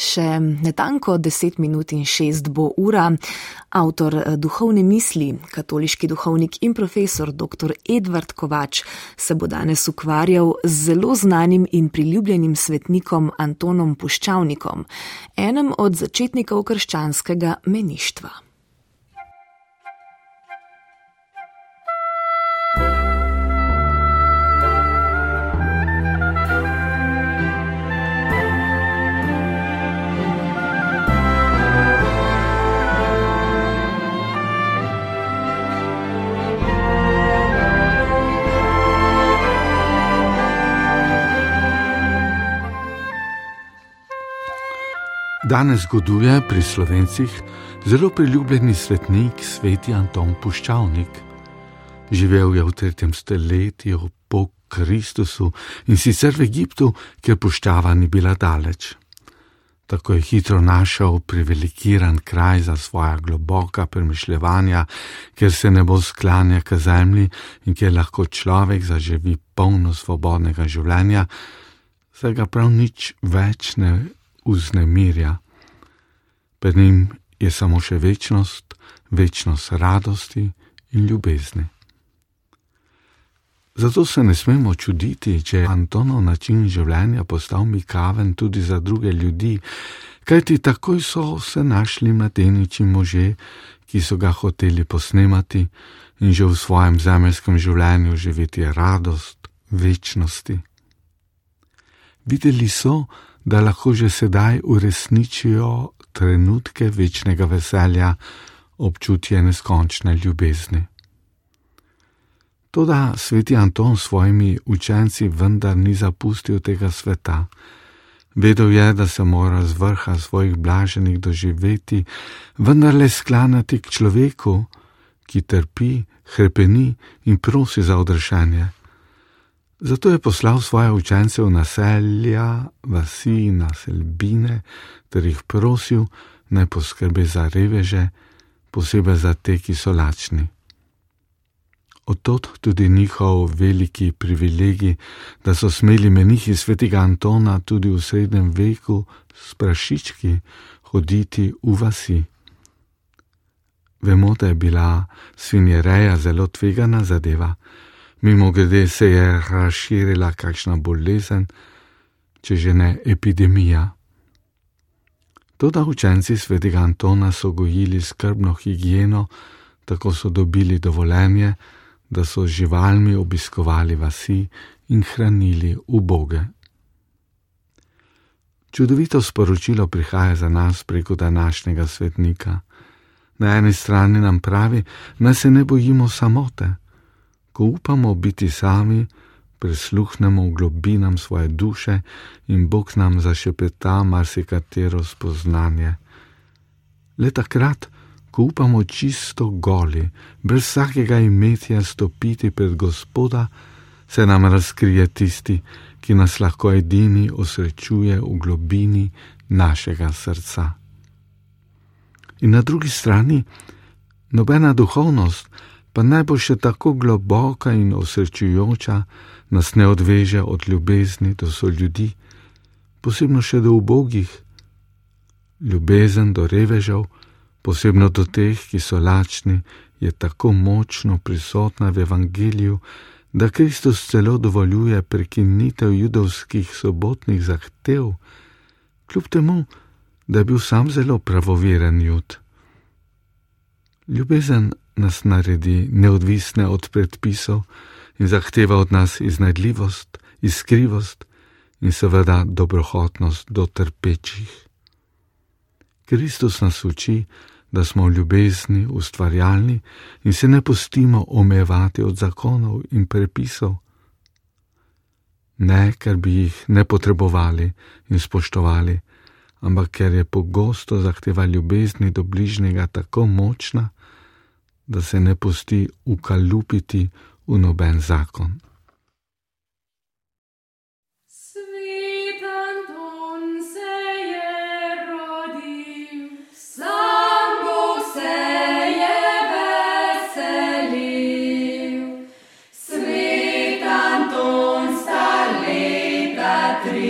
Še netanko 10 minut in 6 bo ura. Avtor eh, duhovne misli, katoliški duhovnik in profesor dr. Edvard Kovač se bo danes ukvarjal z zelo znanim in priljubljenim svetnikom Antonom Puščavnikom, enem od začetnikov krščanskega meništva. Danes zgoduje pri slovencih zelo priljubljeni svetnik, sveti Anton Puščavnik. Živel je v tretjem stoletju po Kristusu in sicer v Egiptu, kjer puščava ni bila daleč. Tako je hitro našel priviligiran kraj za svoja globoka premišljevanja, kjer se ne bo sklanja k zemlji in kjer lahko človek zaživi polno svobodnega življenja, se ga prav nič več ne vznemirja. Pred njim je samo še večnost, večnost radosti in ljubezni. Zato se ne smemo čuditi, če je Antonov način življenja postal mikaven tudi za druge ljudi, kajti takoj so se našli mladeniči možje, ki so ga hoteli posnemati in že v svojem zemeljskem življenju živeti radost večnosti. Videli so, da lahko že sedaj uresničijo trenutke večnega veselja, občutje neskončne ljubezni. Toda sveti Anton s svojimi učenci vendar ni zapustil tega sveta. Vedel je, da se mora z vrha svojih blaženih doživeti, vendar le sklanati k človeku, ki trpi, hrepeni in prosi za odrešanje. Zato je poslal svoje učence v naselja, vasi in naselbine, ter jih prosil, naj poskrbi za reveže, posebej za te, ki so lačni. Otot tudi njihov veliki privilegij, da so smeli menihi svetega Antona tudi v srednjem veku s prašički hoditi v vasi. Vemo, da je bila svinjereja zelo tvegana zadeva, mimo grede se je razširila kakšna bolezen, če že ne epidemija. Toda učenci svetega Antona so gojili skrbno higieno, tako so dobili dovoljenje, da so z živalmi obiskovali vasi in hranili uboge. Čudovito sporočilo prihaja za nas preko današnjega svetnika. Na eni strani nam pravi, da se ne bojimo samote, ko upamo biti sami, prisluhnemo globinam svoje duše in Bog nam zašepeta marsikatero spoznanje. Le takrat, ko upamo čisto goli, brez vsakega imetja stopiti pred Gospoda, se nam razkrije tisti, ki nas lahko edini osrečuje v globini našega srca. In na drugi strani, nobena duhovnost, pa naj bo še tako globoka in osrečujoča, nas ne odveže od ljubezni do so ljudi, posebno še do ubogih. Ljubezen do revežev, posebno do teh, ki so lačni, je tako močno prisotna v Evangeliju, da Kristus celo dovoljuje prekinitev judovskih sobotnih zahtev, kljub temu, da je bil sam zelo pravoveren jud. Ljubezen nas naredi neodvisne od predpisov in zahteva od nas iznajdljivost, iskrivost in seveda dobrohotnost do trpečih. Kristus nas uči, da smo ljubezni ustvarjalni in se ne pustimo omejevati od zakonov in prepisov. Ne, ker bi jih ne potrebovali in spoštovali, ampak ker je pogosto zahteva ljubezni do bližnjega tako močna, da se ne pusti ukalupiti v noben zakon. Šoli